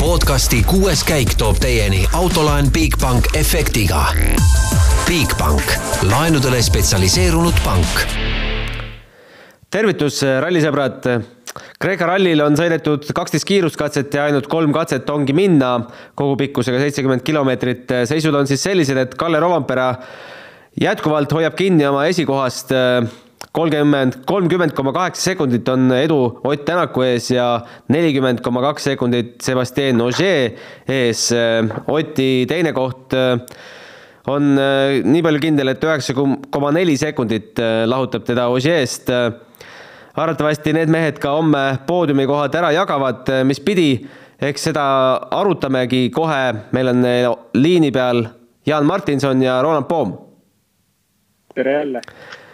podcasti kuues käik toob teieni autolaen Bigbank efektiga. Bigbank, laenudele spetsialiseerunud pank. tervitus, rallisõbrad. Kreeka rallil on sõidetud kaksteist kiiruskatset ja ainult kolm katset ongi minna kogupikkusega seitsekümmend kilomeetrit. seisud on siis sellised, et Kalle Rovampera jätkuvalt hoiab kinni oma esikohast kolmkümmend, kolmkümmend koma kaheksa sekundit on edu Ott Tänaku ees ja nelikümmend koma kaks sekundit Sebastian Ogier ees. Oti teine koht äh, on äh, nii palju kindel, et üheksa koma neli sekundit äh, lahutab teda Ogier'st. arvatavasti need mehed ka homme poodiumikohad ära jagavad, mis pidi, eks seda arutamegi kohe, meil on liini peal Jaan Martinson ja Roland Poom. tere jälle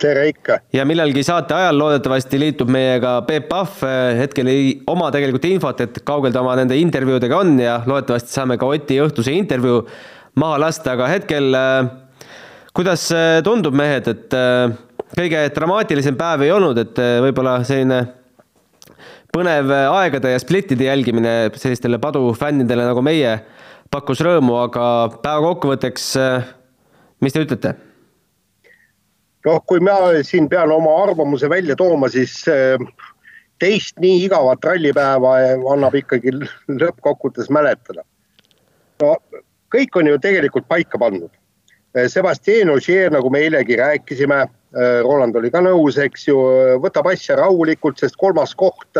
tere ikka! ja millalgi saate ajal loodetavasti liitub meiega Peep Pahv, hetkel ei oma tegelikult infot, et kaugel ta oma nende intervjuudega on ja loodetavasti saame ka Oti õhtuse intervjuu maha lasta, aga hetkel kuidas tundub, mehed, et kõige dramaatilisem päev ei olnud, et võib-olla selline põnev aegade ja splittide jälgimine sellistele padufännidele nagu meie pakkus rõõmu, aga päeva kokkuvõtteks, mis te ütlete? Noh, kui ma siin pean oma arvamuse välja tooma, siis eh, teist nii igavat rallipäeva annab ikkagi lõppkokkuvõttes mäletada. no kõik on ju tegelikult paika pandud. Eh, Sebastian Ogier, nagu me eilegi rääkisime, Roland oli ka nõus, eks ju, võtab asja rahulikult, sest kolmas koht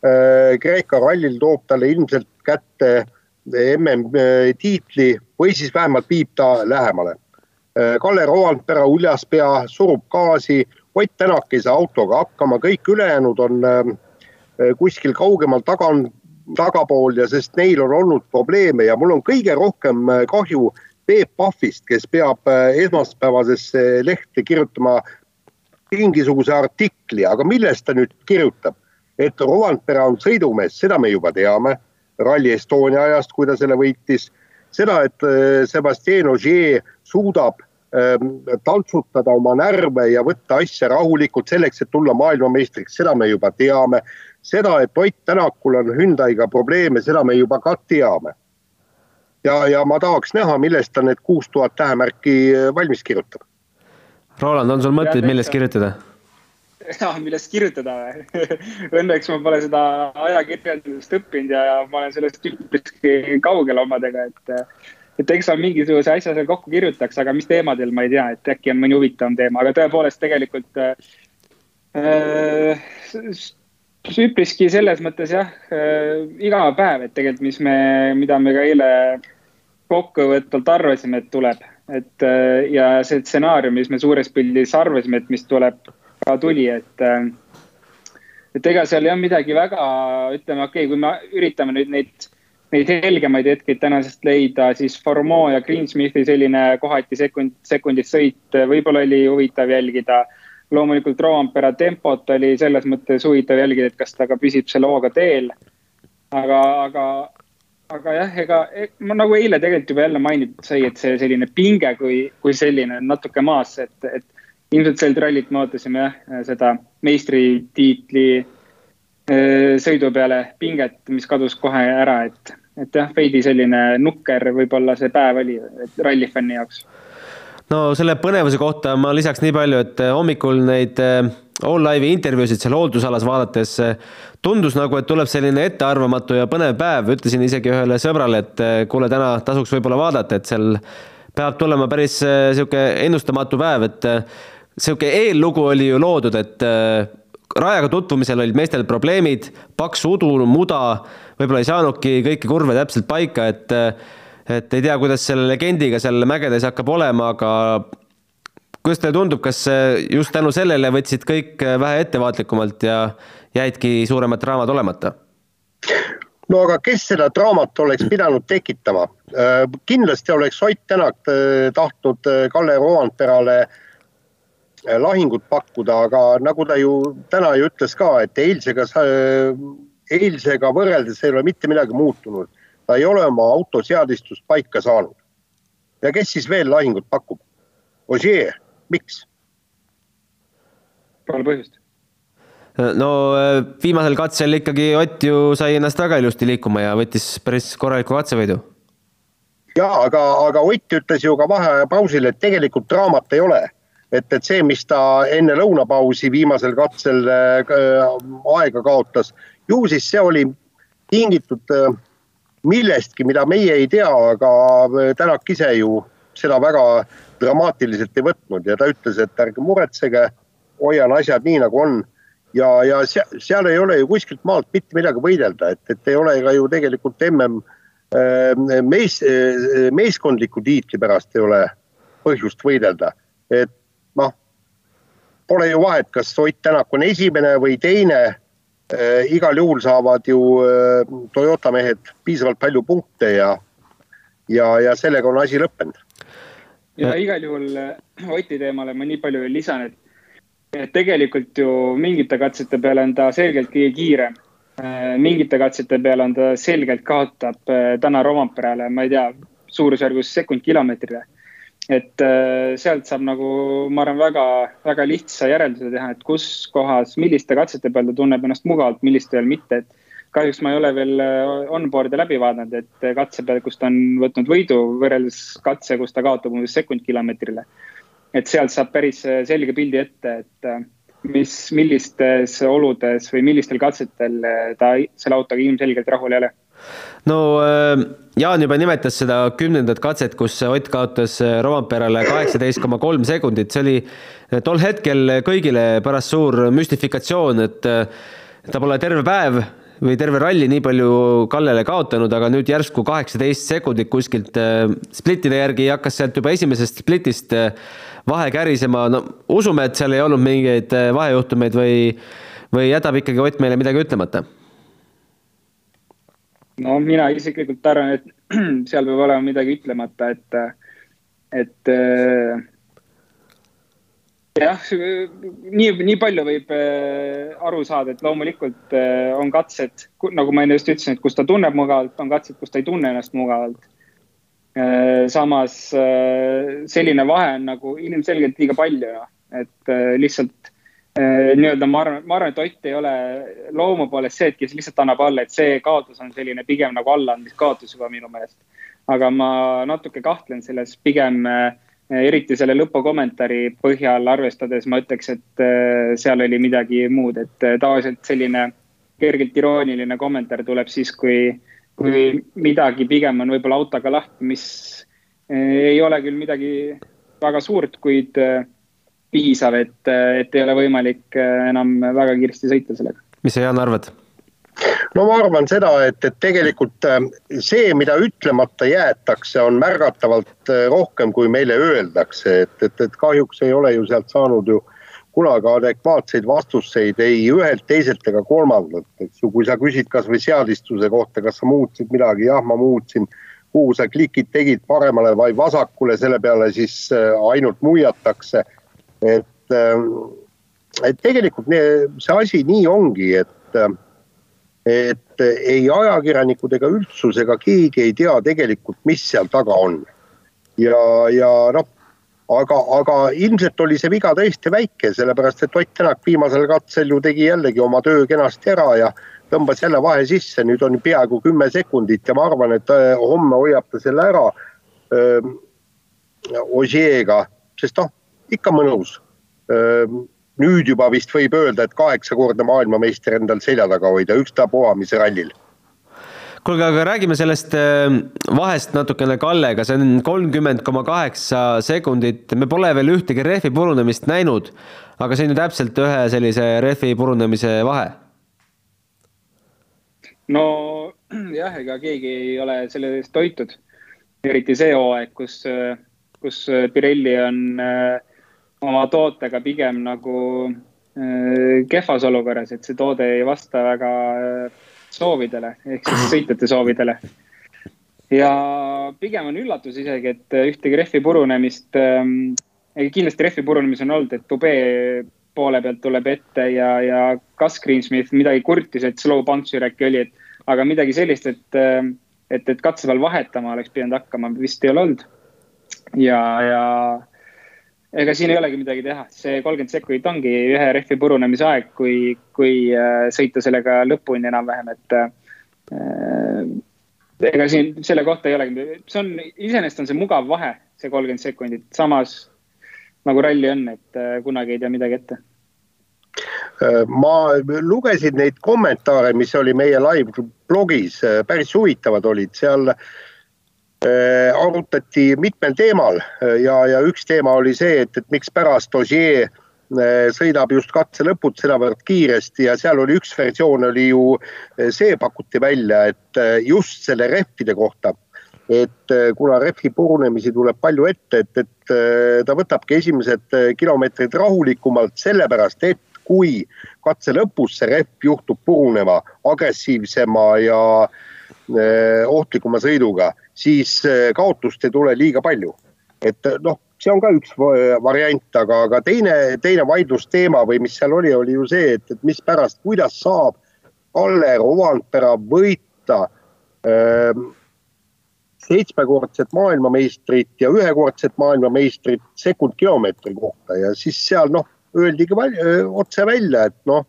Kreeka rallil toob talle ilmselt kätte MM-tiitli või siis vähemalt viib ta lähemale Äh, Kalle Roandpera uljas pea surub gaasi, Ott Tänak ei saa autoga hakkama, kõik ülejäänud on ähm, äh, kuskil kaugemal taga, tagapool ja sest neil on olnud probleeme ja mul on kõige rohkem äh, kahju Peep Pahvist, kes peab esmaspäevasesse lehte kirjutama mingisuguse artikli, aga millest ta nüüd kirjutab? et Roandpera on sõidumees, seda me juba teame Rally Estonia ajast, kui ta selle võitis seda, et äh, Sebastian Ogier suudab ähm, taltsutada oma närve ja võtta asja rahulikult selleks, et tulla maailmameistriks, seda me juba teame. seda, et Ott Tänakul on Hyundai'ga probleeme, seda me juba ka teame. ja, ja ma tahaks näha, millest ta need kuus tuhat tähemärki äh, valmis kirjutab. Roland, on sul mõtteid, millest kirjutada? Ja millest kirjutada Õnneks ma pole seda ajakirjandust õppinud ja, ma olen sellest üpriski kaugel omadega, et, et eks ma mingisuguse asja seal kokku kirjutaks, aga mis teemadel, ma ei tea, et äkki on mõni huvitavam teema, aga tõepoolest tegelikult äh, üpriski selles mõttes jah äh,, iga päev, et tegelikult, mis me, mida me ka eile kokkuvõtvalt arvasime, et tuleb, et äh, ja see stsenaarium, mis me suures pildis arvasime, et mis tuleb ka tuli, et, äh, et ega seal ei olnud midagi väga, ütleme, okei okay,, kui me üritame nüüd neid, neid helgemaid hetkeid tänasest leida, siis Formeau ja Greensmithi selline kohati sekund, sekundis sõit võib-olla oli huvitav jälgida. loomulikult Roampera tempot oli selles mõttes huvitav jälgida, et kas ta ka püsib selle hooga teel. aga, aga, aga jah, ega e, ma nagu eile tegelikult juba jälle mainitud sai, et see selline pinge kui, kui selline natuke maas, et, et ilmselt sel rallit me ootasime jah, seda meistritiitli äh, sõidu peale pinget, mis kadus kohe ära, et, et jah, veidi selline nukker võib-olla see päev oli rallifänni jaoks. no selle põnevuse kohta ma lisaks nii palju, et äh, hommikul neid äh, All Live'i intervjuusid seal hooldusalas vaadates tundus nagu, et tuleb selline ettearvamatu ja põnev päev, ütlesin isegi ühele sõbrale, et kuule, täna tasuks võib-olla vaadata, et seal peab tulema päris niisugune ennustamatu päev, et sihuke eellugu oli ju loodud, et äh, rajaga tutvumisel olid meestel probleemid, paks udu, muda, võib-olla ei saanudki kõiki kurve täpselt paika, et äh, et ei tea, kuidas selle legendiga seal mägedes hakkab olema, aga kuidas teile tundub, kas äh, just tänu sellele võtsid kõik vähe ettevaatlikumalt ja jäidki suuremad draamad olemata? no aga kes seda draamat oleks pidanud tekitama? kindlasti oleks Ott Tänak tahtnud Kalle Roandperale äh, lahingut pakkuda, aga nagu ta ju täna ju ütles ka, et eilsega, eilsega võrreldes ei ole mitte midagi muutunud. ta ei ole oma auto seadistust paika saanud. ja kes siis veel lahingut pakub? Ogier, miks? Pole põhjust. no viimasel katsel ikkagi Ott ju sai ennast väga ilusti liikuma ja võttis päris korraliku katsevõidu. ja aga, aga Ott ütles ju ka vaheaja pausil, et tegelikult draamat ei ole. Et, et see, mis ta enne lõunapausi viimasel katsel äh, aega kaotas, ju siis see oli tingitud äh, millestki, mida meie ei tea, aga äh, Tänak ise ju seda väga dramaatiliselt ei võtnud ja ta ütles, et ärge muretsege, hoian asjad nii, nagu on. ja, ja seal, seal ei ole ju kuskilt maalt mitte midagi võidelda, et, et ei ole ka ju tegelikult mm mees, meeskondliku tiitli pärast ei ole põhjust võidelda. et noh, pole ju vahet, kas Ott Tänak on esimene või teine Äh, igal juhul saavad ju äh, Toyota mehed piisavalt palju punkte ja, ja, ja sellega on asi lõppenud. ja igal juhul äh, Oti teemale ma nii palju lisan, et, et tegelikult ju mingite katsete peale on ta selgelt kõige kiirem. mingite katsete peale on ta selgelt kaotab täna Rompeale, ma ei tea, suurusjärgus sekund kilomeetrile et äh, sealt saab nagu, ma arvan, väga, väga lihtsa järelduse teha, et kus kohas, milliste katsete peal ta tunneb ennast mugavalt, millistel mitte, et kahjuks ma ei ole veel äh, onboard'e läbi vaadanud, et katse peal, kus ta on võtnud võidu võrreldes katse, kus ta kaotab umbes sekund kilomeetrile. et sealt saab päris äh, selge pildi ette, et mis, millistes oludes või millistel katsetel ta selle autoga ilmselgelt rahul ei ole no äh, Jaan juba nimetas seda kümnendat katset, kus Ott kaotas äh, Rompeerale kaheksateist koma kolm sekundit, see oli äh, tol hetkel kõigile pärast suur müstifikatsioon, et ta pole terve päev või terve ralli nii palju Kallele kaotanud, aga nüüd järsku kaheksateist sekundit kuskilt splittide järgi hakkas sealt juba esimesest splitist vahe kärisema, no usume, et seal ei olnud mingeid vahejuhtumeid või, või jätab ikkagi Ott meile midagi ütlemata no mina isiklikult arvan, et seal peab olema midagi ütlemata, et, et äh, jah, nii, nii palju võib äh, aru saada, et loomulikult äh, on katsed, nagu ma enne just ütlesin, et kus ta tunneb mugavalt, on katsed, kus ta ei tunne ennast mugavalt. samas selline vahe on nagu ilmselgelt liiga palju, noh, et lihtsalt Äh, nii-öelda ma arvan, ma arvan, et Ott ei ole loomu poolest see, et kes lihtsalt annab alla, et see kaotus on selline pigem nagu allaandmiskaotus juba minu meelest. aga ma natuke kahtlen selles, pigem äh, eriti selle lõpukommentaari põhjal arvestades ma ütleks, et äh, seal oli midagi muud, et tavaliselt selline kergelt irooniline kommentaar tuleb siis, kui, kui midagi pigem on võib-olla autoga lahti, mis ei ole küll midagi väga suurt, kuid piisav, et, et ei ole võimalik äh, enam väga kiiresti sõita sellega. mis sa, Jaan, arvad? no ma arvan seda, et, et tegelikult äh, see, mida ütlemata jäetakse, on märgatavalt äh, rohkem, kui meile öeldakse, et, et, et kahjuks ei ole ju sealt saanud ju kunagi adekvaatseid vastuseid ei ühelt, teiselt ega kolmandalt, eks ju, kui sa küsid kasvõi seadistuse kohta, kas sa muutsid midagi, jah, ma muutsin. kuhu sa klikid tegid paremale või vasakule, selle peale siis ainult muiatakse et, ähm, et tegelikult see asi nii ongi, et, ähm, et ei ajakirjanikud ega üldsus ega keegi ei tea tegelikult, mis seal taga on. ja, ja noh, aga, aga ilmselt oli see viga tõesti väike, sellepärast et Ott Tänak viimasel katsel ju tegi jällegi oma töö kenasti ära ja tõmbas jälle vahe sisse, nüüd on peaaegu kümme sekundit ja ma arvan, et äh, homme hoiab ta selle ära ähm, Osieega, sest noh, ikka mõnus. nüüd juba vist võib öelda, et kaheksakordne maailmameister endal selja taga hoida, ükstapuha mis rallil kuulge, aga räägime sellest vahest natukene Kallega, see on kolmkümmend koma kaheksa sekundit, me pole veel ühtegi rehvi purunemist näinud, aga see on ju täpselt ühe sellise rehvi purunemise vahe. no jah, ega keegi ei ole selle eest toitud, eriti see hooaeg, kus, kus Pirelli on äh, oma tootega pigem nagu äh, kehvas olukorras, et see toode ei vasta väga äh, soovidele ehk siis sõitjate soovidele. ja pigem on üllatus isegi, et ühtegi rehvi purunemist ähm,, kindlasti rehvi purunemisi on olnud, et Dubé poole pealt tuleb ette ja, ja Gus Greensmith midagi kurtis, et slow puncture äkki oli, et aga midagi sellist, et, äh, et, et katse peal vahetama oleks pidanud hakkama, vist ei ole olnud. ja, ja ega siin ei olegi midagi teha, see kolmkümmend sekundit ongi ühe rehvi purunemise aeg, kui, kui äh, sõita sellega lõpuni enam-vähem, et äh, ega siin selle kohta ei olegi, see on, iseenesest on see mugav vahe, see kolmkümmend sekundit, samas nagu ralli on, et äh, kunagi ei tea midagi ette. Äh, ma lugesin neid kommentaare, mis oli meie live blogis, äh, päris huvitavad olid, seal arutati mitmel teemal äh, ja, ja üks teema oli see, et, et mikspärast Ogier äh, sõidab just katse lõput sedavõrd kiiresti ja seal oli üks versioon oli ju see pakuti välja, et just selle rehvide kohta, et kuna rehvi purunemisi tuleb palju ette, et, et ta võtabki esimesed kilomeetrid rahulikumalt, sellepärast et kui katse lõpus see rehv juhtub purunema agressiivsema ja ohtlikuma sõiduga siis eh, kaotust ei tule liiga palju. et eh, noh, see on ka üks variant, aga, aga teine, teine vaidlusteema või mis seal oli, oli ju see, et, et mispärast, kuidas saab Kalle Rovanpera võita seitsmekordset maailmameistrit ja ühekordset maailmameistrit sekundkilomeetri kohta ja siis seal noh, öeldigi otse välja, et noh,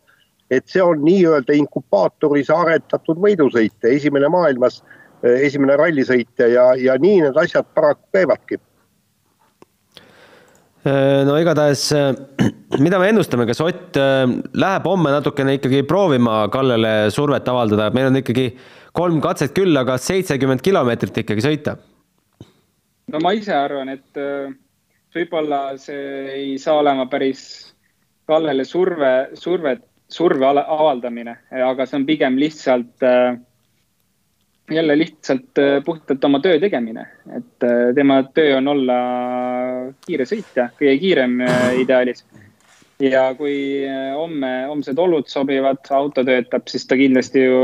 et see on nii-öelda inkubaatoris aretatud võidusõit esimene maailmas Eh, esimene rallisõitja ja, ja nii need asjad paraku käivadki. Eh, no igatahes, eh, mida me ennustame, kas Ott läheb homme natukene ikkagi proovima Kallele survet avaldada, meil on ikkagi kolm katset küll, aga seitsekümmend kilomeetrit ikkagi sõita? no ma ise arvan, et võib-olla see ei saa olema päris Kallele surve, survet, surve avaldamine, aga see on pigem lihtsalt äh, jälle lihtsalt äh, puhtalt oma töö tegemine, et äh, tema töö on olla kiire sõitja, kõige kiirem äh, ideaalis. ja kui homme, homsed olud sobivad, auto töötab, siis ta kindlasti ju,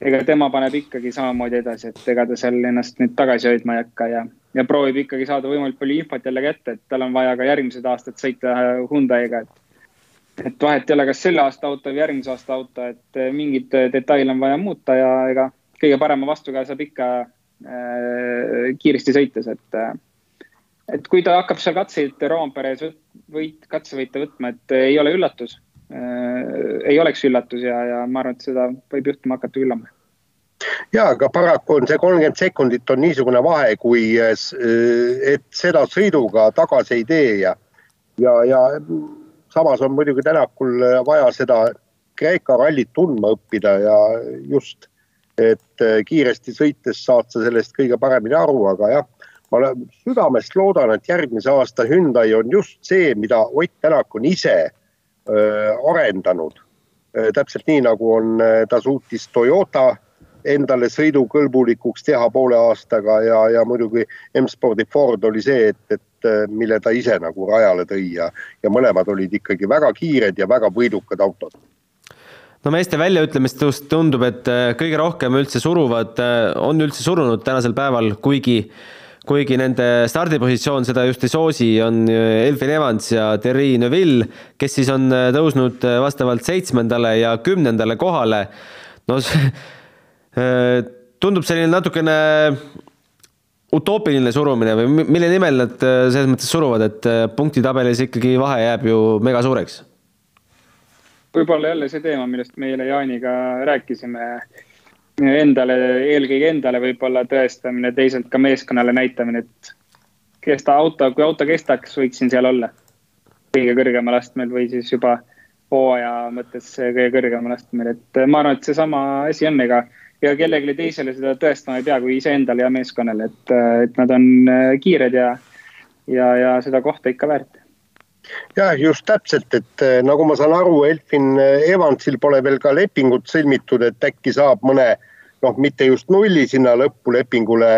ega tema paneb ikkagi samamoodi edasi, et ega ta seal ennast nüüd tagasi hoidma ei hakka ja, ja proovib ikkagi saada võimalikult palju infot jälle kätte, et tal on vaja ka järgmised aastad sõita Hyundai'ga, et et vahet ei ole, kas selle aasta auto või järgmise aasta auto, et mingeid detaile on vaja muuta ja ega kõige parema vastukäe saab ikka äh, kiiresti sõites, et äh, et kui ta hakkab seal katseid Roomperes võit, katsevõite võtma, et ei ole üllatus äh,, ei oleks üllatus ja, ja ma arvan, et seda võib juhtuma hakata küll homme. Ja aga paraku on see kolmkümmend sekundit on niisugune vahe, kui, et seda sõiduga tagasi ei tee ja, ja, ja samas on muidugi Tänakul vaja seda Kreeka rallit tundma õppida ja just et äh, kiiresti sõites saad sa sellest kõige paremini aru, aga jah, ma südamest loodan, et järgmise aasta Hyundai on just see, mida Ott Tänak on ise öö, äh, arendanud. Äh, täpselt nii, nagu on, ta suutis Toyota endale sõidukõlbulikuks teha poole aastaga ja, ja muidugi M-spordi Ford oli see, et, et mille ta ise nagu rajale tõi ja, ja mõlemad olid ikkagi väga kiired ja väga võidukad autod no meeste väljaütlemistest tundub, et äh, kõige rohkem üldse suruvad, äh, on üldse surunud tänasel päeval, kuigi kuigi nende stardipositsioon seda just ei soosi, on Elfin Evans ja Terri Neuville, kes siis on tõusnud vastavalt seitsmendale ja kümnendale kohale. no see tundub selline natukene utoopiline surumine või mille nimel nad selles mõttes suruvad, et punktitabelis ikkagi vahe jääb ju mega suureks võib-olla jälle see teema, millest me eile Jaaniga rääkisime. Endale, eelkõige endale võib-olla tõestamine, teisalt ka meeskonnale näitamine, et kesta auto, kui auto kestaks, võiksin seal olla kõige kõrgemal astmel või siis juba hooaja mõttes kõige kõrgemal astmel, et ma arvan, et seesama asi on, ega ja kellelegi teisele seda tõestama ei pea kui iseendale ja meeskonnale, et, et nad on kiired ja, ja, ja seda kohta ikka väärt. Jah, just täpselt, et eh, nagu ma saan aru, Elfin Evansil pole veel ka lepingut sõlmitud, et äkki saab mõne noh, mitte just nulli sinna lõppu lepingule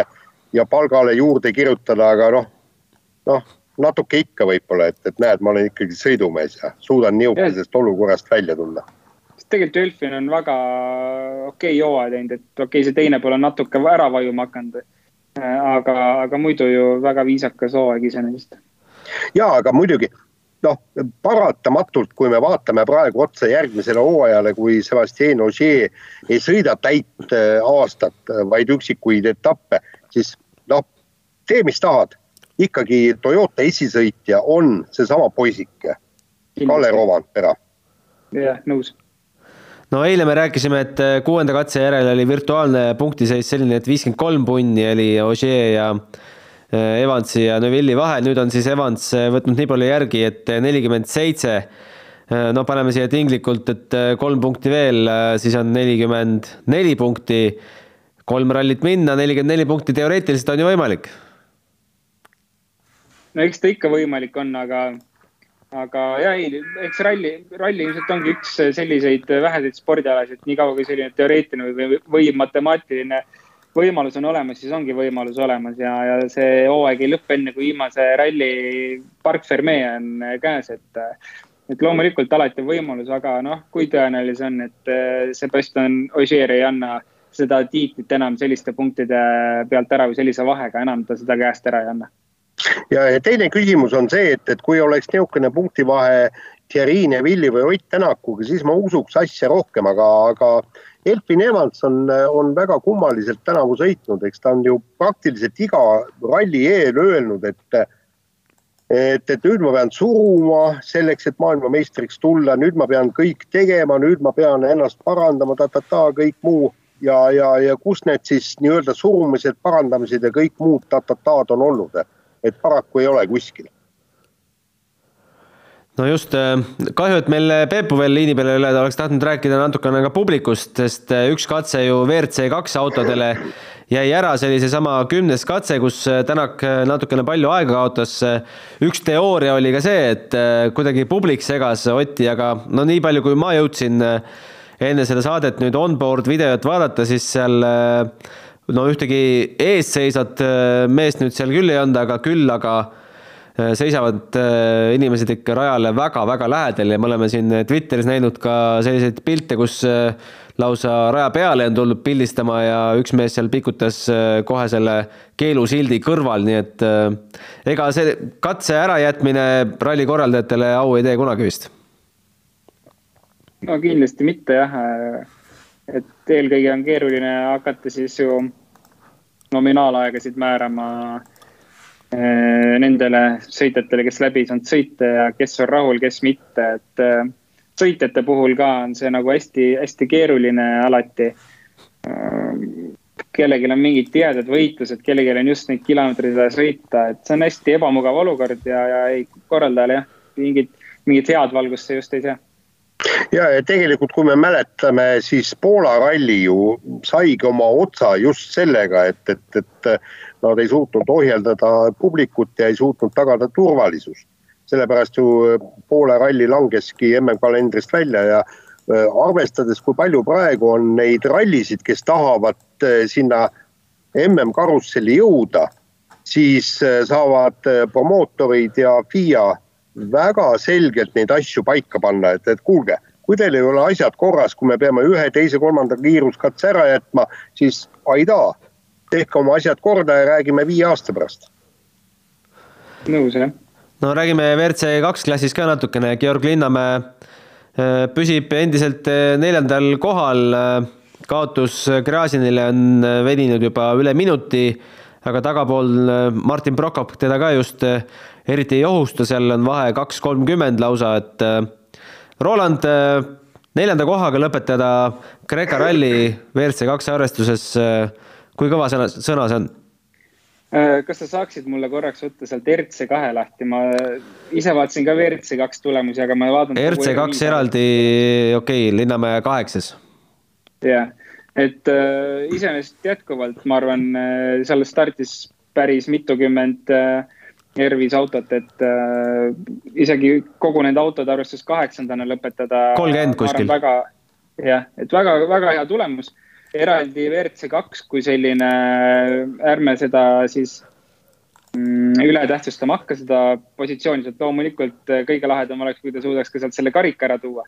ja palgale juurde kirjutada, aga noh, noh, natuke ikka võib-olla, et, et näed, ma olen ikkagi sõidumees ja suudan nihukesest olukorrast välja tulla tegelikult Elfin on väga okei okay hooaja teinud, et okei okay,, see teine pool on natuke ära vajuma hakanud. aga, aga muidu ju väga viisakas hooaeg iseenesest. ja, aga muidugi noh, paratamatult, kui me vaatame praegu otsa järgmisele hooajale, kui Sebastian Ogier ei sõida täit äh, aastat, vaid üksikuid etappe, siis noh, tee, mis tahad. ikkagi Toyota esisõitja on seesama poisike, Kalle Rovandpera. jah, nõus no eile me rääkisime, et äh, kuuenda katse järel oli virtuaalne punktiseis selline, et viiskümmend kolm punni oli Ogier ja äh, Evansi ja Neuvilli vahel, nüüd on siis Evans äh, võtnud nii palju järgi, et nelikümmend seitse. no paneme siia tinglikult, et kolm punkti veel, siis on nelikümmend neli punkti. kolm rallit minna, nelikümmend neli punkti teoreetiliselt on ju võimalik. no eks ta ikka võimalik on, aga aga ja ei, eks ralli, ralli ilmselt ongi üks selliseid väheseid spordialasid, niikaua kui selline teoreetiline või, või matemaatiline võimalus on olemas, siis ongi võimalus olemas ja, ja see hooaeg ei lõppe enne, kui viimase ralli Parc Ferme on käes, et. et loomulikult alati on võimalus, aga noh, kui tõenäoline see on, et Sebastian Ogier ei anna seda tiitlit enam selliste punktide pealt ära või sellise vahega enam ta seda käest ära ei anna ja teine küsimus on see, et, et kui oleks niisugune punktivahe Thierry Neville'i või Ott Tänakuga, siis ma usuks asja rohkem, aga, aga Elfin Evans on, on väga kummaliselt tänavu sõitnud, eks ta on ju praktiliselt iga ralli eel öelnud, et et, et nüüd ma pean suruma selleks, et maailmameistriks tulla, nüüd ma pean kõik tegema, nüüd ma pean ennast parandama ta,, ta-ta-ta, kõik muu. Ja, ja, ja kus need siis nii-öelda surumised, parandamised ja kõik muud ta-ta-tad on olnud et paraku ei ole kuskil no just, äh, kahju, et meil Peepu veel liini peal ei ole, ta oleks tahtnud rääkida natukene ka publikust, sest äh, üks katse ju WRC kaks autodele jäi ära, see oli seesama kümnes katse, kus äh, Tänak natukene palju aega kaotas. üks teooria oli ka see, et kuidagi publik segas Otti, aga no nii palju, kui ma jõudsin enne seda saadet nüüd onboard videot vaadata, siis seal no ühtegi eesseisvat äh, meest nüüd seal küll ei olnud, aga küll aga äh, seisavad äh, inimesed ikka rajale väga-väga lähedal ja me oleme siin Twitteris näinud ka selliseid pilte, kus lausa raja peale on tuldud pildistama ja üks mees seal pikutas kohe selle keelusildi kõrval, nii et ega see katse ärajätmine ralli korraldajatele au ei tee kunagi vist. no kindlasti mitte jah et eelkõige on keeruline hakata siis ju nominaalaegasid määrama eh, nendele sõitjatele, kes läbi ei saanud sõita ja kes on rahul, kes mitte, et eh, sõitjate puhul ka on see nagu hästi-hästi keeruline alati. Eh, kellelgi on mingid tihedad võitlused, kellelgi on just neid kilomeetreid vaja sõita, et see on hästi ebamugav olukord ja, ja ei, korraldajale jah, mingit, mingit head valgust see just ei sea ja, ja tegelikult, kui me mäletame, siis Poola ralli ju saigi oma otsa just sellega, et, et, et nad ei suutnud ohjeldada publikut ja ei suutnud tagada turvalisust. sellepärast ju Poola ralli langeski MM-kalendrist välja ja äh, arvestades, kui palju praegu on neid rallisid, kes tahavad äh, sinna MM-karusselli jõuda, siis äh, saavad promootorid ja FIA väga selgelt neid asju paika panna, et, et kuulge, kui teil ei ole asjad korras, kui me peame ühe, teise, kolmanda kiiruskatse ära jätma, siis aidaa, tehke oma asjad korda ja räägime viie aasta pärast. nõus jah. no räägime WRC kaks klassis ka natukene, Georg Linnamäe äh, püsib endiselt äh, neljandal kohal. Äh, kaotus Gräzinile on veninud juba üle minuti, aga tagapool Martin Prokop teda ka just eriti ei ohusta, seal on vahe kaks kolmkümmend lausa, et äh, Roland äh, neljanda kohaga lõpetada Kreeka ralli WRC kaks arvestuses, äh, kui kõva sõna, sõna see on? kas sa saaksid mulle korraks võtta sealt RC kahe lahti, ma ise vaatasin ka WRC kaks tulemusi, aga ma ei vaadanud. RC kaks eraldi, okei okay,, Linnamäe kaheksas. jah, et äh, iseenesest jätkuvalt ma arvan seal startis päris mitukümmend äh, Ervis autot, et äh, isegi kogu nende autode arvestus kaheksandana lõpetada. kolmkümmend kuskil. väga, jah, et väga-väga hea tulemus. eraldi WRC kaks kui selline, ärme seda siis mm, üle tähtsustama hakka, seda positsiooni, sest loomulikult äh, kõige lahedam oleks, kui ta suudaks ka sealt selle karika ära tuua.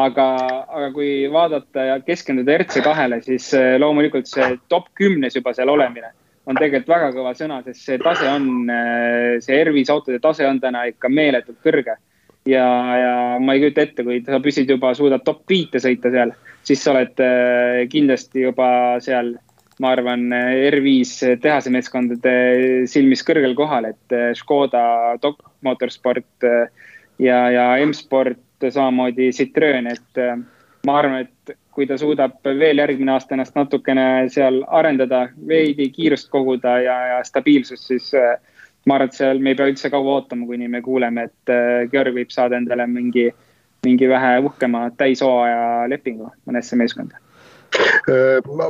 aga, aga kui vaadata ja keskenduda RC kahele, siis äh, loomulikult see top kümnes juba seal olemine on tegelikult väga kõva sõna, sest see tase on, äh, see Ervis autode tase on täna ikka meeletult kõrge. ja, ja ma ei kujuta ette, kui sa püsid juba, suudad top viite sõita seal, siis sa oled äh, kindlasti juba seal ma arvan, R5 tehase meeskondade silmis kõrgel kohal, et Škoda, Doc Motorsport ja, ja M-Sport samamoodi Citroen, et ma arvan, et kui ta suudab veel järgmine aasta ennast natukene seal arendada, veidi kiirust koguda ja, ja stabiilsust, siis ma arvan, et seal me ei pea üldse kaua ootama, kuni me kuuleme, et Georg võib saada endale mingi, mingi vähe uhkema täishooaja lepingu mõnesse meeskonda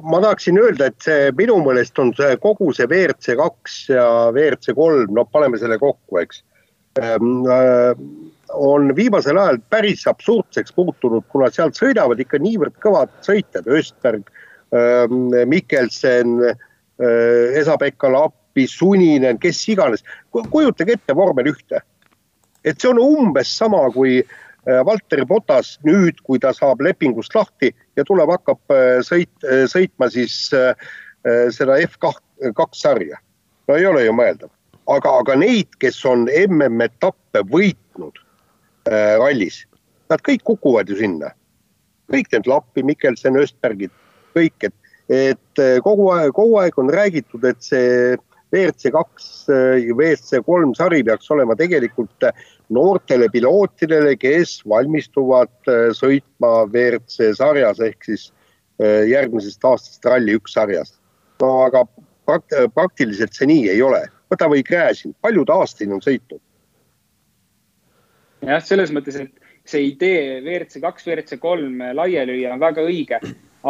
ma tahaksin öelda, et see minu meelest on see kogu see WRC kaks ja WRC kolm, no paneme selle kokku, eks. On viimasel ajal päris absurdseks muutunud, kuna sealt sõidavad ikka niivõrd kõvad sõitjad, Östberg, Mikkelsen, Esa-Pekka Lappi, Suninen, kes iganes. kujutage ette vormel ühte. et see on umbes sama, kui äh, Äh, Valteri Potas nüüd, kui ta saab lepingust lahti ja tuleb, hakkab äh, sõit, äh, sõitma siis seda F2 sarja. no ei ole ju mõeldav, aga, aga neid, kes on MM-etappe võitnud äh, rallis, nad kõik kukuvad ju sinna. kõik need Lappi, Mikkelsen, Östbergid, kõik, et, et kogu aeg, kogu aeg on räägitud, et see WRC kaks ja WRC kolm sari peaks olema tegelikult noortele pilootidele, kes valmistuvad äh, sõitma WRC sarjas ehk siis äh, järgmisest aastast Rally1 sarjas. no aga prakt praktiliselt see nii ei ole. võta või Gräzin, palju ta aastaid on sõitnud? Jah, selles mõttes, et see idee WRC kaks, WRC kolm laiali lüüa on väga õige,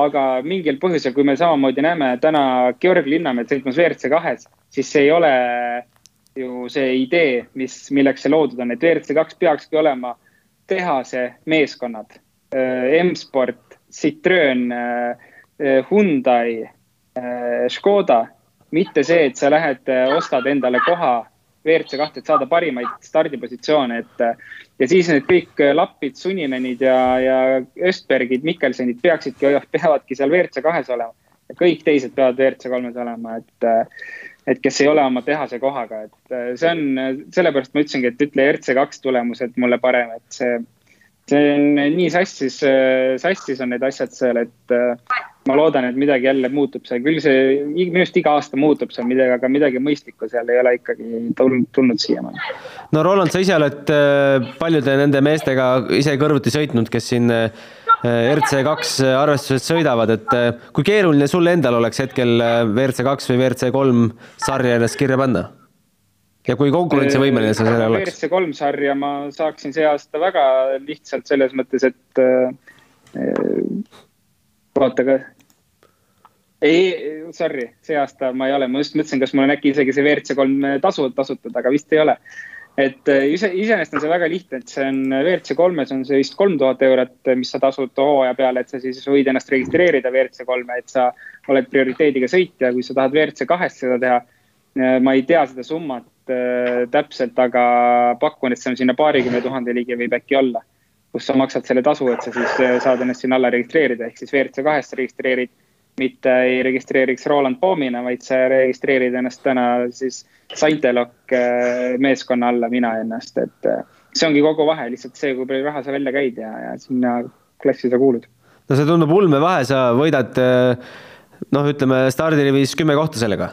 aga mingil põhjusel, kui me samamoodi näeme täna Georg Linnamäed sõitmas WRC kahes, siis see ei ole ju see idee, mis, milleks see loodud on, et WRC kaks peakski olema tehase meeskonnad. Äh, M-sport, Citroen, äh, äh, Hyundai, Škoda, mitte see, et sa lähed, ostad endale koha WRC kahte, et saada parimaid stardipositsioone, et ja siis need kõik Lapid, Suninenid ja, ja Östbergid, Mikkelsenid peaksidki, peavadki seal WRC kahes olema. kõik teised peavad WRC kolmes olema, et et kes ei ole oma tehase kohaga, et see on, sellepärast ma ütlesingi, et ütle RC2 tulemused mulle parem, et see, see on nii sassis, äh, sassis on need asjad seal, et äh, ma loodan, et midagi jälle muutub seal, küll see minu arust iga aasta muutub seal midagi, aga midagi mõistlikku seal ei ole ikkagi tulnud, tulnud siiamaani. no Roland, sa ise oled paljude nende meestega ise kõrvuti sõitnud, kes siin Äh, RC2 arvestuses sõidavad, et äh, kui keeruline sul endal oleks hetkel äh, WRC2 või WRC3 sarja ennast kirja panna? Ja kui konkurentsivõimeline sa seal oleks? WRC3 sarja ma saaksin see aasta väga lihtsalt selles mõttes, et vaata ka. ei, sorry, see aasta ma ei ole, ma just mõtlesin, kas mul on äkki isegi see WRC3 tasu tasutud, aga vist ei ole et äh, ise, iseenesest on see väga lihtne, et see on WRC kolmes on see vist kolm tuhat eurot, mis sa tasud hooaja peale, et sa siis võid ennast registreerida WRC kolme, et sa oled prioriteediga sõitja, kui sa tahad WRC kahest seda teha. Äh, ma ei tea seda summat äh, täpselt, aga pakun, et see on sinna paarikümne tuhande ligi võib äkki olla. kus sa maksad selle tasu, et sa siis äh, saad ennast sinna alla registreerida, ehk siis WRC kahest registreerid mitte ei registreeriks Roland Poomina, vaid sa registreerid ennast täna siis Saintelok meeskonna alla, mina ennast, et see ongi kogu vahe, lihtsalt see, kui palju raha sa välja käid ja, ja sinna klassi sa kuulud. no see tundub ulmevahe, sa võidad noh, ütleme stardirivis kümme kohta sellega.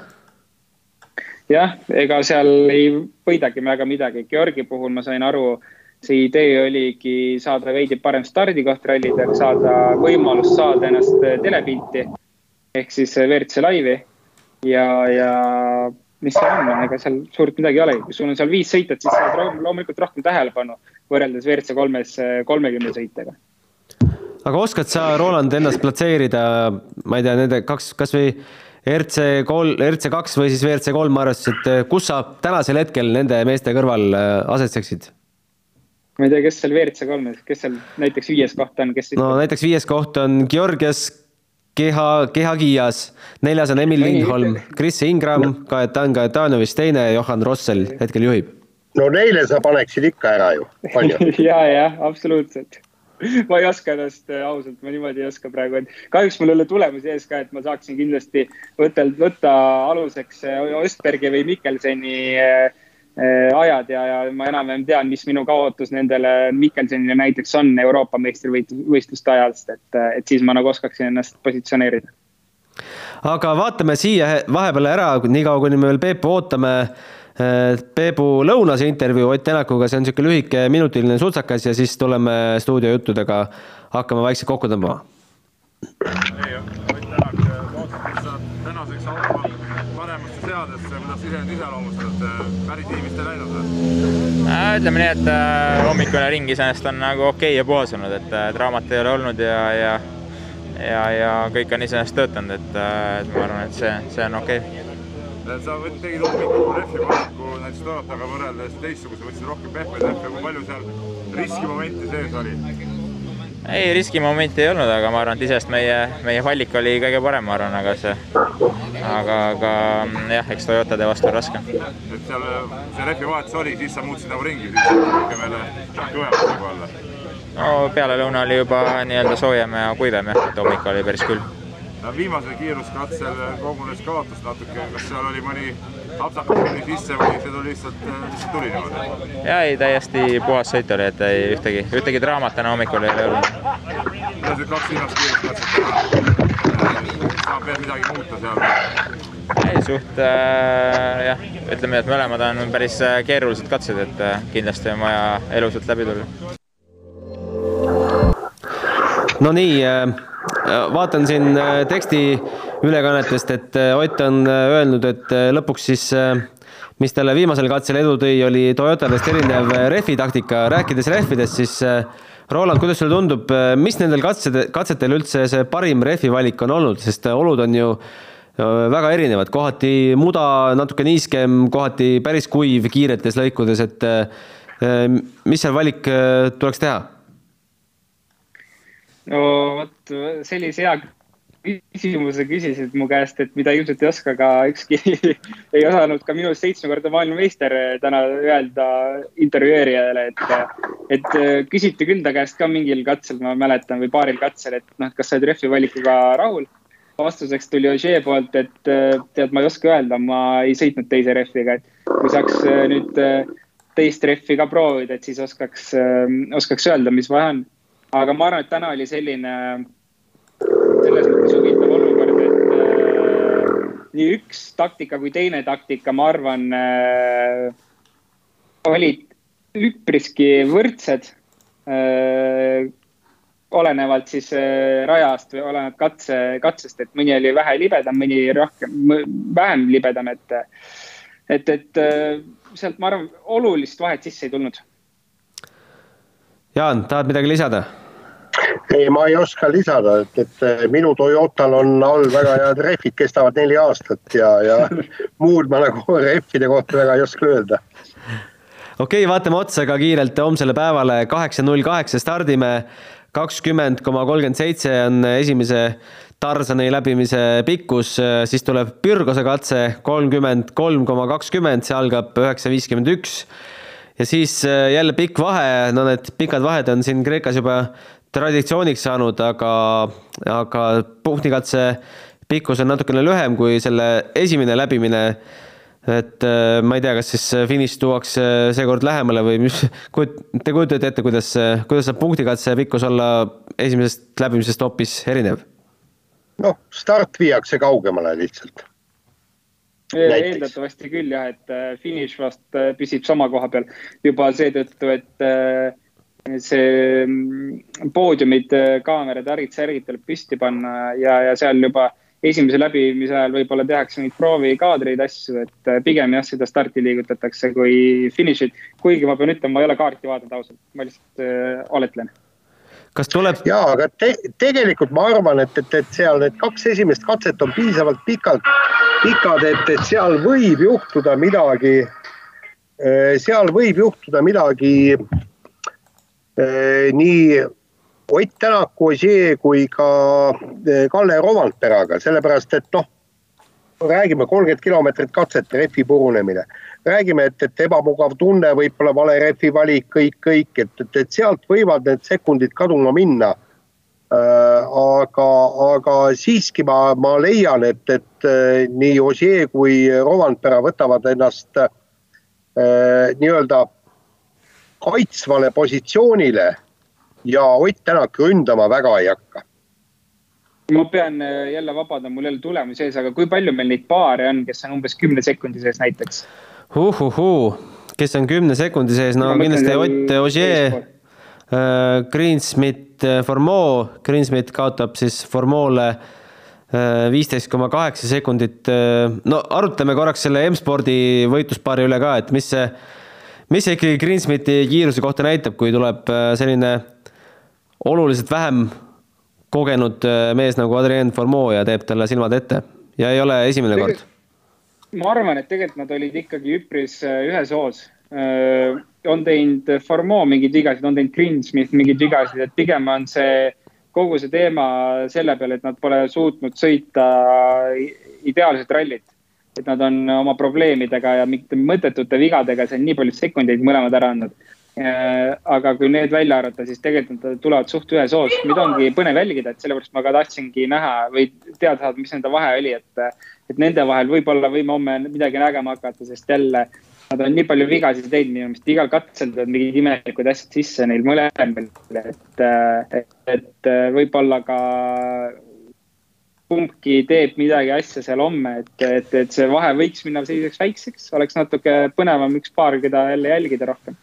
Jah, ega seal ei võidagi väga midagi, Georgi puhul ma sain aru, see idee oligi saada veidi parem stardikoht rallidel, saada võimalus saada ennast telepilti ehk siis WRC laivi. Ja, ja mis see on, ega seal suurt midagi ei olegi, kui sul on seal viis sõitjat, siis saad loomulikult rohkem tähelepanu võrreldes WRC kolmes kolmekümne sõitjaga. aga oskad sa, Roland, ennast platseerida, ma ei tea, nende kaks, kasvõi RC kolm, RC kaks või siis WRC kolm arvestus, et kus sa tänasel hetkel nende meeste kõrval äh, asetseksid? ma ei tea, kes seal WRC kolmes, kes seal näiteks viies koht on, kes? no näiteks viies koht on Georgios keha, kehakiias, neljas on Emil Lindholm, Kris Ingram, Kajetan Kajetanovist teine, Johan Rossel hetkel juhib. no neile sa paneksid ikka ära ju, on ju? ja, jah, absoluutselt ma ei oska ennast äh, ausalt, ma niimoodi ei oska praegu, et kahjuks mul ei ole tulemusi ees ka, et ma saaksin kindlasti võtta, võtta aluseks äh, Östbergi või Mikkelseni äh, ajad ja, ja ma enam-vähem tean, mis minu kaotus nendele Mikkelsonile näiteks on Euroopa meistrivõistluste ajast, et, et siis ma nagu oskaksin ennast positsioneerida. aga vaatame siia vahepeal ära, niikaua kuni me veel Peepu ootame. Peepu lõunase intervjuu Ott Tänakuga, see on niisugune lühike minutiline sutsakas ja siis tuleme stuudiojuttudega, hakkame vaikselt kokku tõmbama. ei, Ott Tänak, loodetavasti saab tänaseks autol paremasse seadesse, kuidas ise nüüd iseloomustad, päris nii vist ei läinud või? Äh, ütleme nii, et äh, hommikune ring iseenesest on nagu okei okay ja puhas olnud, et draamat ei ole olnud ja, ja ja, ja kõik on iseenesest töötanud, et, äh, et ma arvan, et see, see on okei okay. Sa tegid hommikul rehvi valiku näiteks Toyotaga võrreldes teistsuguse, võtsid rohkem pehmeid rehve, kui palju seal riskimomenti sees oli? ei, riskimomenti ei olnud, aga ma arvan, et iseenesest meie, meie valik oli kõige parem, ma arvan, aga see, aga, aga jah, eks Toyotade vastu on raske. et seal see rehvivahetus oli, siis sa muutsid nagu ringi, siis rohkem jälle kõvemaks nagu olla no pealelõuna oli juba nii-öelda soojem ja kuivem jah, et hommik oli päris külm. Viimasel kiiruskatsel kogunes kaotus natuke, kas seal oli mõni apsakas tuli sisse või see tuli lihtsalt, lihtsalt tuli niimoodi? jaa, ei täiesti puhas sõit oli, et ei ühtegi, ühtegi draamat täna hommikul ei ole olnud. kuidas need kaks viimast kiiruskatset teha? saab veel midagi muuta seal? ei, suht äh, jah, ütleme, et mõlemad on päris äh, keerulised katsed, et äh, kindlasti on vaja elusalt läbi tulla no nii, äh, vaatan siin äh, teksti ülekannetest, et äh, Ott on öelnud, et lõpuks siis mis talle viimasel katsel edu tõi, oli Toyotadest erinev rehvitaktika. rääkides rehvidest, siis Roland, kuidas sulle tundub, mis nendel katsed, katsetel üldse see parim rehvivalik on olnud, sest olud on ju väga erinevad, kohati muda natuke niiskem, kohati päris kuiv kiiretes lõikudes, et mis seal valik tuleks teha? No vot, sellise hea küsimuse küsisid mu käest, et mida ilmselt ei oska ka ükski ei osanud ka minust seitsmekordne maailmameister täna öelda intervjueerijale, et, et küsiti küll ta käest ka mingil katsel, ma mäletan, või paaril katsel, et noh, kas sa oled rehvi valikuga rahul. vastuseks tuli Ožee poolt, et tead, ma ei oska öelda, ma ei sõitnud teise rehviga, et kui saaks nüüd teist rehvi ka proovida, et siis oskaks, oskaks öelda, mis vahe on aga ma arvan, et täna oli selline selles mõttes huvitav olukord, et äh, nii üks taktika kui teine taktika, ma arvan äh,, olid üpriski võrdsed äh,. olenevalt siis rajast või olenevalt katse, katsest, et mõni oli vähe libedam, mõni rohkem, vähem libedam, et, et, et sealt ma arvan, olulist vahet sisse ei tulnud Jaan, tahad midagi lisada? ei, ma ei oska lisada, et, et minu Toyotal on all väga head rehvid, kestavad neli aastat ja, ja muud ma nagu rehvide kohta väga ei oska öelda. okei okay,, vaatame otsa ka kiirelt homsele päevale, kaheksa null kaheksa stardime, kakskümmend koma kolmkümmend seitse on esimese Tarsani läbimise pikkus, siis tuleb Pürgose katse kolmkümmend kolm koma kakskümmend, see algab üheksa viiskümmend üks ja siis äh, jälle pikk vahe, no need pikad vahed on siin Kreekas juba traditsiooniks saanud, aga, aga punktikatse pikkus on natukene lühem kui selle esimene läbimine. et äh, ma ei tea, kas siis finiš tuuakse seekord lähemale või mis, te kujutate ette, kuidas, kuidas saab punktikatse pikkus olla esimesest läbimisest hoopis erinev? noh, start viiakse kaugemale lihtsalt eeldatavasti küll jah, et äh, finiš vast äh, püsib sama koha peal. Juba seetõttu, et äh, see mm, poodiumid, kaamerad, ärid, särgid tuleb püsti panna ja, ja seal juba esimese läbimise ajal võib-olla tehakse neid proovikaadreid, asju, et pigem jah, seda starti liigutatakse kui finišit. kuigi ma pean ütlema, ma ei ole kaarti vaadanud ausalt, ma lihtsalt äh, oletlen kas tuleb? ja, aga te, tegelikult ma arvan, et, et, et seal need kaks esimest katset on piisavalt pikalt, pikad, et, et seal võib juhtuda midagi. Eh, seal võib juhtuda midagi eh, nii Ott Tänaku, Ožee kui ka eh, Kalle Romantperaga, sellepärast et noh, räägime kolmkümmend kilomeetrit katset, rehvi purunemine räägime, et, et ebamugav tunne, võib-olla vale rehvi valik, kõik, kõik, et, et, et sealt võivad need sekundid kaduma minna äh,. aga, aga siiski ma, ma leian, et, et äh, nii Ossier kui Rovanpera võtavad ennast äh, nii-öelda kaitsvale positsioonile ja Ott Tänak ründama väga ei hakka ma pean äh, jälle vabandama, mul ei ole tulemusi ees, aga kui palju meil neid paare on, kes on umbes kümne sekundi sees näiteks? Uhuhuu, kes on kümne sekundi sees, no kindlasti Ott Ogier, äh, Greensmit, Formeau, Greensmit kaotab siis Formeaule viisteist koma kaheksa sekundit. no arutame korraks selle M-spordi võitluspaari üle ka, et mis see, mis see ikkagi Greensmiti kiiruse kohta näitab, kui tuleb selline oluliselt vähem kogenud äh, mees nagu Adrien Formeau ja teeb talle silmad ette. Ja ei ole esimene kord. Ma arvan, et tegelikult nad olid ikkagi üpris äh, ühes hoos. Äh, on teinud Formeau mingeid vigasid, on teinud Greensmith mingeid vigasid, et pigem on see kogu see teema selle peale, et nad pole suutnud sõita ideaalset rallit. et nad on oma probleemidega ja mingite mõttetute vigadega seal nii palju sekundeid mõlemad ära andnud Äh, aga kui need välja arvata, siis tegelikult nad tulevad suht ühes hoos, mida ongi põnev jälgida, et sellepärast ma ka tahtsingi näha või teada saada, mis nende vahe oli, et. Et nende vahel võib-olla võime homme midagi nägema hakata, sest jälle nad on nii palju vigasid teinud minu meelest, igal katsel tulevad mingid imelikud asjad sisse neil mõlemal, et, et, et võib-olla ka kumbki teeb midagi asja seal homme, et, et, et see vahe võiks minna selliseks väikseks, oleks natuke põnevam üks paar, keda jälle jälgida rohkem.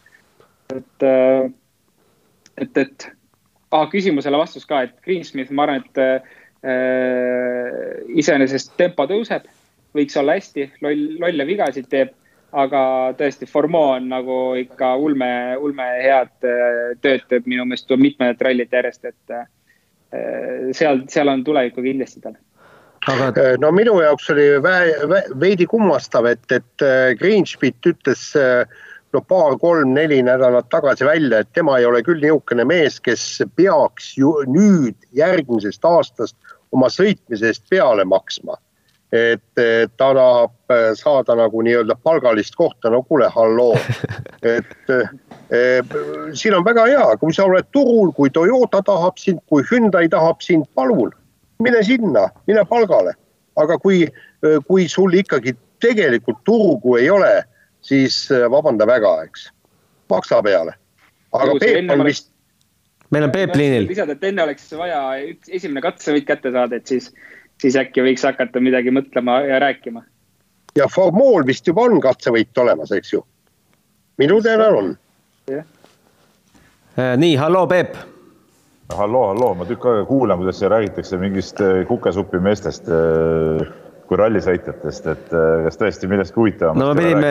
et, et, et ah, küsimusele vastus ka, et Greensmith, ma arvan, et iseenesest tempo tõuseb, võiks olla hästi, loll, lolle vigasid teeb aga tõesti, Formeau on nagu ikka ulme, ulme head äh, tööd teeb minu meelest mitmed rallid järjest, et äh, seal, seal on tulevikku kindlasti tal. aga no minu jaoks oli veidi kummastav, et, et Greensmith ütles äh, no paar-kolm-neli nädalat tagasi välja, et tema ei ole küll niisugune mees, kes peaks ju nüüd järgmisest aastast oma sõitmise eest peale maksma. et ta tahab saada nagu nii-öelda palgalist kohta, no kuule, halloo. et e, siin on väga hea, kui sa oled turul, kui Toyota tahab sind, kui Hyundai tahab sind, palun, mine sinna, mine palgale. aga kui, kui sul ikkagi tegelikult turgu ei ole siis äh, vabanda väga, eks, maksa peale. aga Peep on vist. Meil on Peep liinil. lisada, et enne oleks vaja üks esimene katsevõit kätte saada, et siis, siis äkki võiks hakata midagi mõtlema ja rääkima. ja Formool vist juba on katsevõit olemas, eks ju? minu teada on. Äh, nii, halloo, Peep halloo, halloo, ma tükk aega kuulan, kuidas räägitakse mingist äh, kukesupi meestest kui rallisõitjatest, et äh, kas tõesti millestki huvitavamast no me pidime,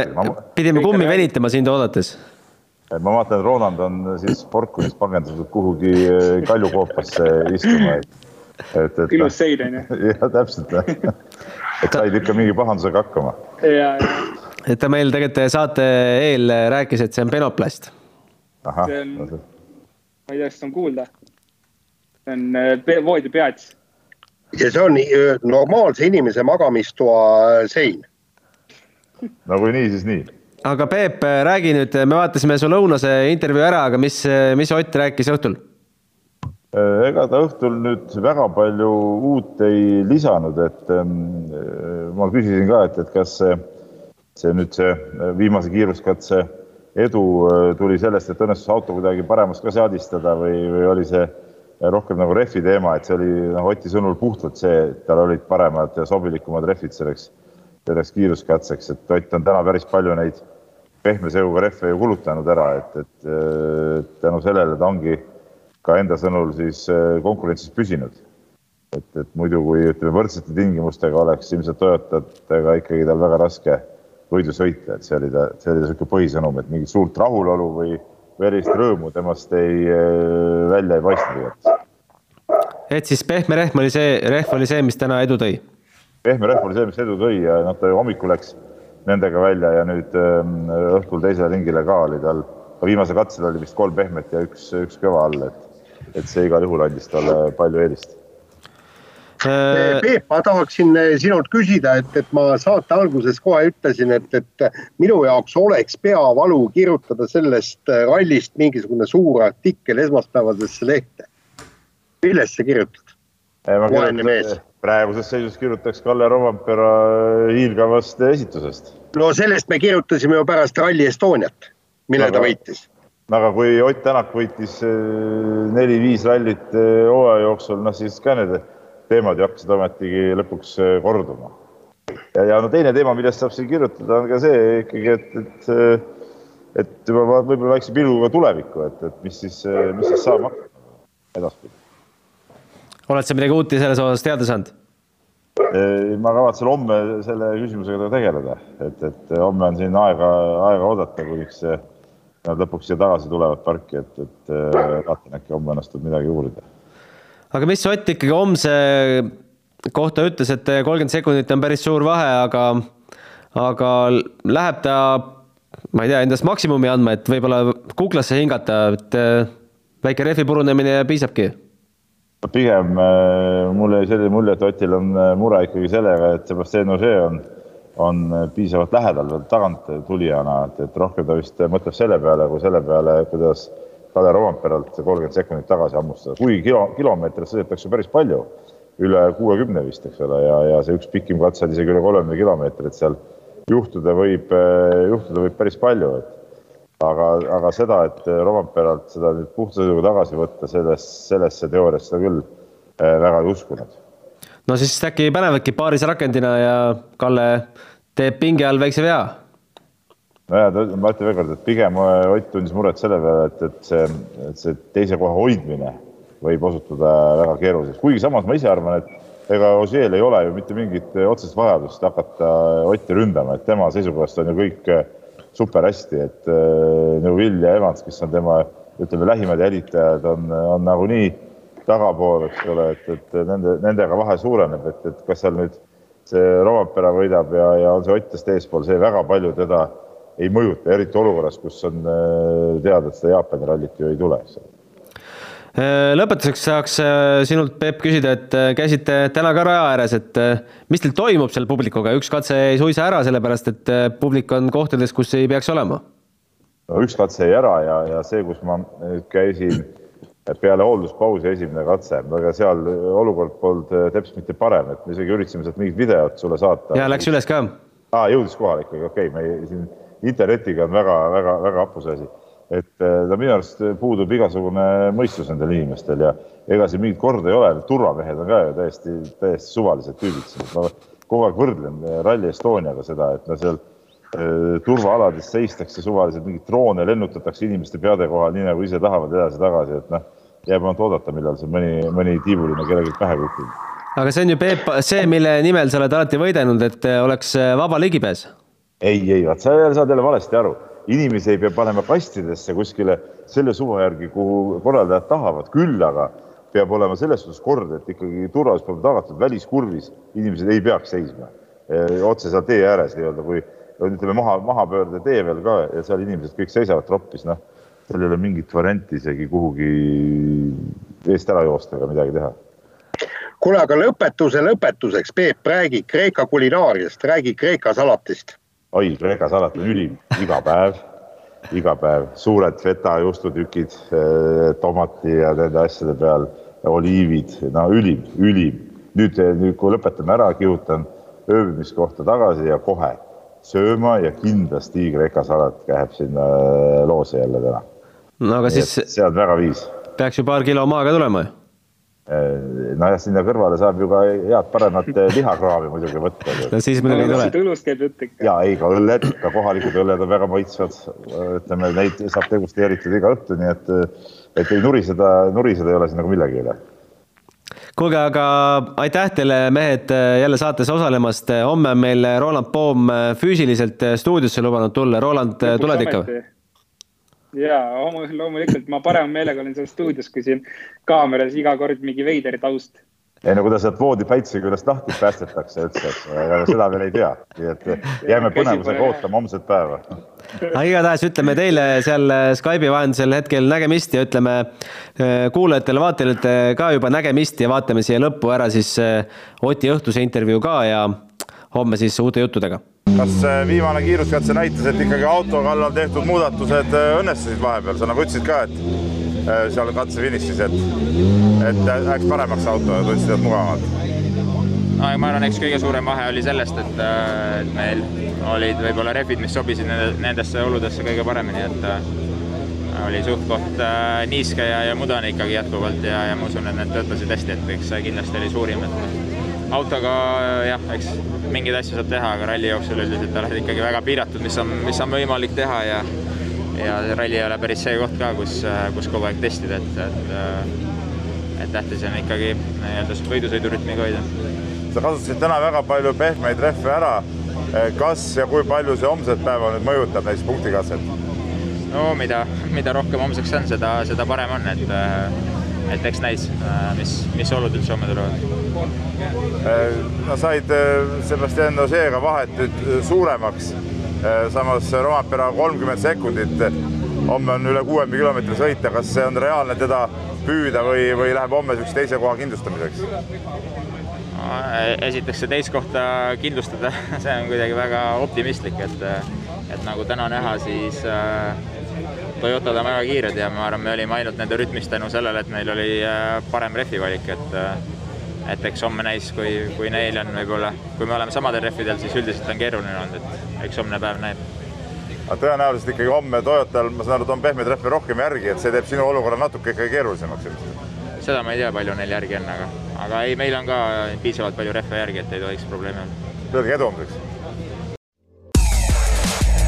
pidime kummi venitama sind oodates. Ma vaatan, et Roland on siis Porkulis pagendatud kuhugi äh, kaljukoopasse istuma, et, et, et. ilus sein on ju. jah, täpselt et said ikka mingi pahandusega hakkama. ja, ja. et ta meil tegelikult saate eel rääkis, et see on penoplast. see on, ma ei tea, kas on kuulda. see on äh, voodipeats ja see on normaalse inimese magamistoa sein. no kui nii, siis nii. Aga Peep, räägi nüüd, me vaatasime su lõunase intervjuu ära, aga mis, mis Ott rääkis õhtul? ega ta õhtul nüüd väga palju uut ei lisanud, et ähm, ma küsisin ka, et, et kas see, see nüüd see viimase kiiruskatse edu äh, tuli sellest, et õnnestus auto kuidagi paremaks ka seadistada või, või oli see rohkem nagu rehvi teema, et see oli noh, Oti sõnul puhtalt see, et tal olid paremad ja sobilikumad rehvid selleks, selleks kiiruskatseks, et Ott on täna päris palju neid pehme seoga rehve ju kulutanud ära, et, et tänu sellele ta ongi ka enda sõnul siis äh, konkurentsis püsinud. et, et muidu, kui ütleme võrdsete tingimustega oleks ilmselt Toyotatega ikkagi tal väga raske võidu sõita, et see oli ta, see oli ta niisugune põhisõnum, et mingit suurt rahulolu või verist rõõmu temast ei, äh, välja ei paista et siis pehme rehm oli see, rehv oli see, mis täna edu tõi? pehme rehv oli see, mis edu tõi ja noh, ta ju hommikul läks nendega välja ja nüüd ähm, õhtul teisele ringile ka oli tal, viimasel katsel oli vist kolm pehmet ja üks, üks kõva all, et, et see igal juhul andis talle palju eelist Äh, Peep, ma tahaksin äh, sinult küsida, et, et ma saate alguses kohe ütlesin, et, et minu jaoks oleks peavalu kirjutada sellest äh, rallist mingisugune suur artikkel esmaspäevasesse lehte. millest sa kirjutad? Praeguses seisus kirjutaks Kalle Rovampera hiilgavast esitusest. no sellest me kirjutasime ju pärast Rally Estoniat, mille aga, ta võitis. aga kui Ott Tänak võitis neli-viis rallit hooaja jooksul, noh siis ka need teemad ju hakkasid ometigi lõpuks korduma. ja, ja no teine teema, millest saab siin kirjutada, on ka see ikkagi, et, et et juba võib-olla väikse pilguga tulevikku, et, et mis siis, mis siis saama hakkab edaspidi. Oled sa midagi uut selles osas teada saanud? ma kavatsen homme selle küsimusega tegeleda, et, et homme on siin aega, aega oodata, kuniks nad lõpuks siia tagasi tulevad parki, et, et vaatan, äkki homme õnnestub midagi uurida. aga mis Ott ikkagi homse kohta ütles, et kolmkümmend sekundit on päris suur vahe, aga, aga läheb ta ma ei tea, endast maksimumi andma, et võib-olla kuklasse hingata, et äh, väike rehvi purunemine piisabki? Pigem äh, mul jäi selline mulje, et Otil on äh, mure ikkagi sellega, et Sebastian Ogier on, on piisavalt lähedal veel tagant tulijana, et, et rohkem ta vist mõtleb selle peale kui selle peale, kuidas Kalle Rompeeralt kolmkümmend sekundit tagasi hammustada, kuigi kilo, kilomeetrit sõidetakse päris palju, üle kuuekümne vist, eks ole, ja, ja see üks pikim katse on isegi üle kolmekümne kilomeetrit seal juhtuda võib, juhtuda võib päris palju, et aga, aga seda, et Rompeeralt seda nüüd puhta sõiduga tagasi võtta, selles, sellesse teooriasse küll eh, väga ei uskunud. no siis äkki panevadki paaris rakendina ja Kalle teeb pinge all väikse vea? nojah, ma ütlen veel kord, et pigem eh, Ott tundis muret selle peale, et, et see, see teise koha hoidmine võib osutuda väga keeruliseks, kuigi samas ma ise arvan, et ega Ožeel ei ole ju mitte mingit otsest vajadust hakata Otti ründama, et tema seisukohast on ju kõik super hästi, et eh, Neuvill ja Evans, kes on tema ütleme, lähimad jälitajad, on, on nagunii tagapool, eks ole, et, et nende, nendega vahe suureneb, et, et kas seal nüüd see Rompera võidab ja, ja on see Ott just eespool, see väga palju teda ei mõjuta, eriti olukorras, kus on teada, et seda Jaapani rallit ju ei tule, eks ole. Äh, lõpetuseks saaks äh, sinult, Peep, küsida, et äh, käisite täna ka raja ääres, et mis teil toimub seal publikuga, üks katse jäi suisa ära, sellepärast et publik on kohtades, kus ei peaks olema? no üks katse jäi ära ja, ja see, kus ma käisin peale hoolduspausi esimene katse, aga seal olukord polnud teps mitte parem, et me isegi üritasime sealt mingit videot sulle saata. ja läks üles ka? aa, jõudis kohale ikkagi, okei okay,, me siin internetiga on väga-väga-väga hapus asi et no äh, minu arust puudub igasugune mõistus nendel inimestel ja ega siin mingit korda ei ole, turvamehed on ka ju täiesti, täiesti suvalised tüübid ma kogu aeg võrdlen äh, Rally Estoniaga seda, et no seal äh, turvaalades seistakse suvaliselt, mingeid droone lennutatakse inimeste peade kohal, nii nagu ise tahavad edasi-tagasi, et noh, jääb ainult oodata, millal see mõni, mõni tiibuline kellelgi pähe kukub. aga see on ju, Peep, see, mille nimel sa oled alati võidelnud, et oleks vaba ligipääs? ei, ei, vaat sa saad jälle valesti aru inimesi ei pea panema kastidesse kuskile selle suva järgi, kuhu korraldajad tahavad, küll aga peab olema selles suhtes kord, et ikkagi turvalisus peab tagatud väliskurvis, inimesed ei peaks seisma otse seal tee ääres nii-öelda, kui ütleme maha, mahapöörde tee veel ka ja seal inimesed kõik seisavad troppis, noh, seal ei ole mingit varianti isegi kuhugi eest ära joosta ega midagi teha. Kuule, aga lõpetuse lõpetuseks, Peep, räägi Kreeka kulinaariast, räägi Kreeka salatist oi, Kreeka salat on ülim iga päev, iga päev, suured feta juustutükid eh, tomati ja nende asjade peal, oliivid, no ülim, ülim. nüüd, nüüd kui lõpetame ära, kihutan ööbimiskohta tagasi ja kohe sööma ja kindlasti Kreeka salat läheb sinna eh, loose jälle täna. no aga Nii siis. sealt väga viis. peaks ju paar kilo maaga tulema ju nojah, sinna kõrvale saab ju ka head paremat äh, lihakraavi muidugi võtta. no siis muidugi ei tule. õllust käib jutt ikka. ja ei, ka õlled, ka kohalikud õlled on väga maitsvad. ütleme, neid saab degusteeritud iga õhtu, nii et, et ei nuriseda, nuriseda ei ole siin nagu millegi üle kuulge, aga aitäh teile, mehed, jälle saates osalemast. homme on meil Roland Poom füüsiliselt stuudiosse lubanud tulla. Roland, tuled ikka või? Ja loomulikult ma parema meelega olen seal stuudios, kui siin kaameras iga kord mingi veider taust. ei no kuidas sealt voodi päitsi küljest lahti päästetakse üldse, seda veel ei tea, nii et jääme põnevusega ootama homset päeva. aga igatahes ütleme teile seal Skype'i vahendusel hetkel nägemist ja ütleme eh, kuulajatele-vaatajatele ka juba nägemist ja vaatame siia lõppu ära siis eh, Oti õhtuse intervjuu ka ja homme siis uute juttudega kas viimane kiiruskatse näitas, et ikkagi auto kallal tehtud muudatused äh, õnnestusid vahepeal, sa nagu ütlesid ka, et äh, seal katse finišis, et, et läks paremaks auto ja tundsid end mugavamalt? no ma arvan, eks kõige suurem vahe oli sellest, et, äh, et meil olid võib-olla rehvid, mis sobisid nendesse oludesse kõige paremini, et oli suht-koht äh, niiske ja, ja mudane ikkagi jätkuvalt ja, ja ma usun, et need töötasid hästi, et eks see kindlasti oli suurim, et autoga jah, eks mingeid asju saab teha, aga ralli jooksul üldiselt oled ikkagi väga piiratud, mis on, mis on võimalik teha ja ja ralli ei ole päris see koht ka, kus, kus kogu aeg testida, et, et et tähtis on ikkagi nii-öelda võidusõidurütmiga hoida. sa kasutasid täna väga palju pehmeid rehve ära. kas ja kui palju see homset päeva nüüd mõjutab näiteks punktikatset? no mida, mida rohkem homseks on, seda, seda parem on, et et eks näis, mis, mis olud üldse homme tulevad. no said Sebastian Ožeega vahet nüüd suuremaks. samas Rompera kolmkümmend sekundit, homme on üle kuuekümne kilomeetri sõita, kas see on reaalne teda püüda või, või läheb homme niisuguse teise koha kindlustamiseks? esiteks see teist kohta kindlustada, see on kuidagi väga optimistlik, et et nagu täna näha, siis äh, Toyotad on väga kiired ja ma arvan, me olime ainult nende rütmis tänu sellele, et neil oli äh, parem rehvi valik, et äh, et eks homme näis, kui, kui neil on võib-olla, kui me oleme samadel rehvidel, siis üldiselt on keeruline olnud, et eks homne päev näeb. aga tõenäoliselt ikkagi homme Toyotal, ma saan aru, et on pehmeid rehve rohkem järgi, et see teeb sinu olukorra natuke ikkagi keerulisemaks ilmselt? seda ma ei tea, palju neil järgi on, aga, aga ei, meil on ka piisavalt palju rehve järgi, et ei tohiks probleemi olla. Öelge edu homseks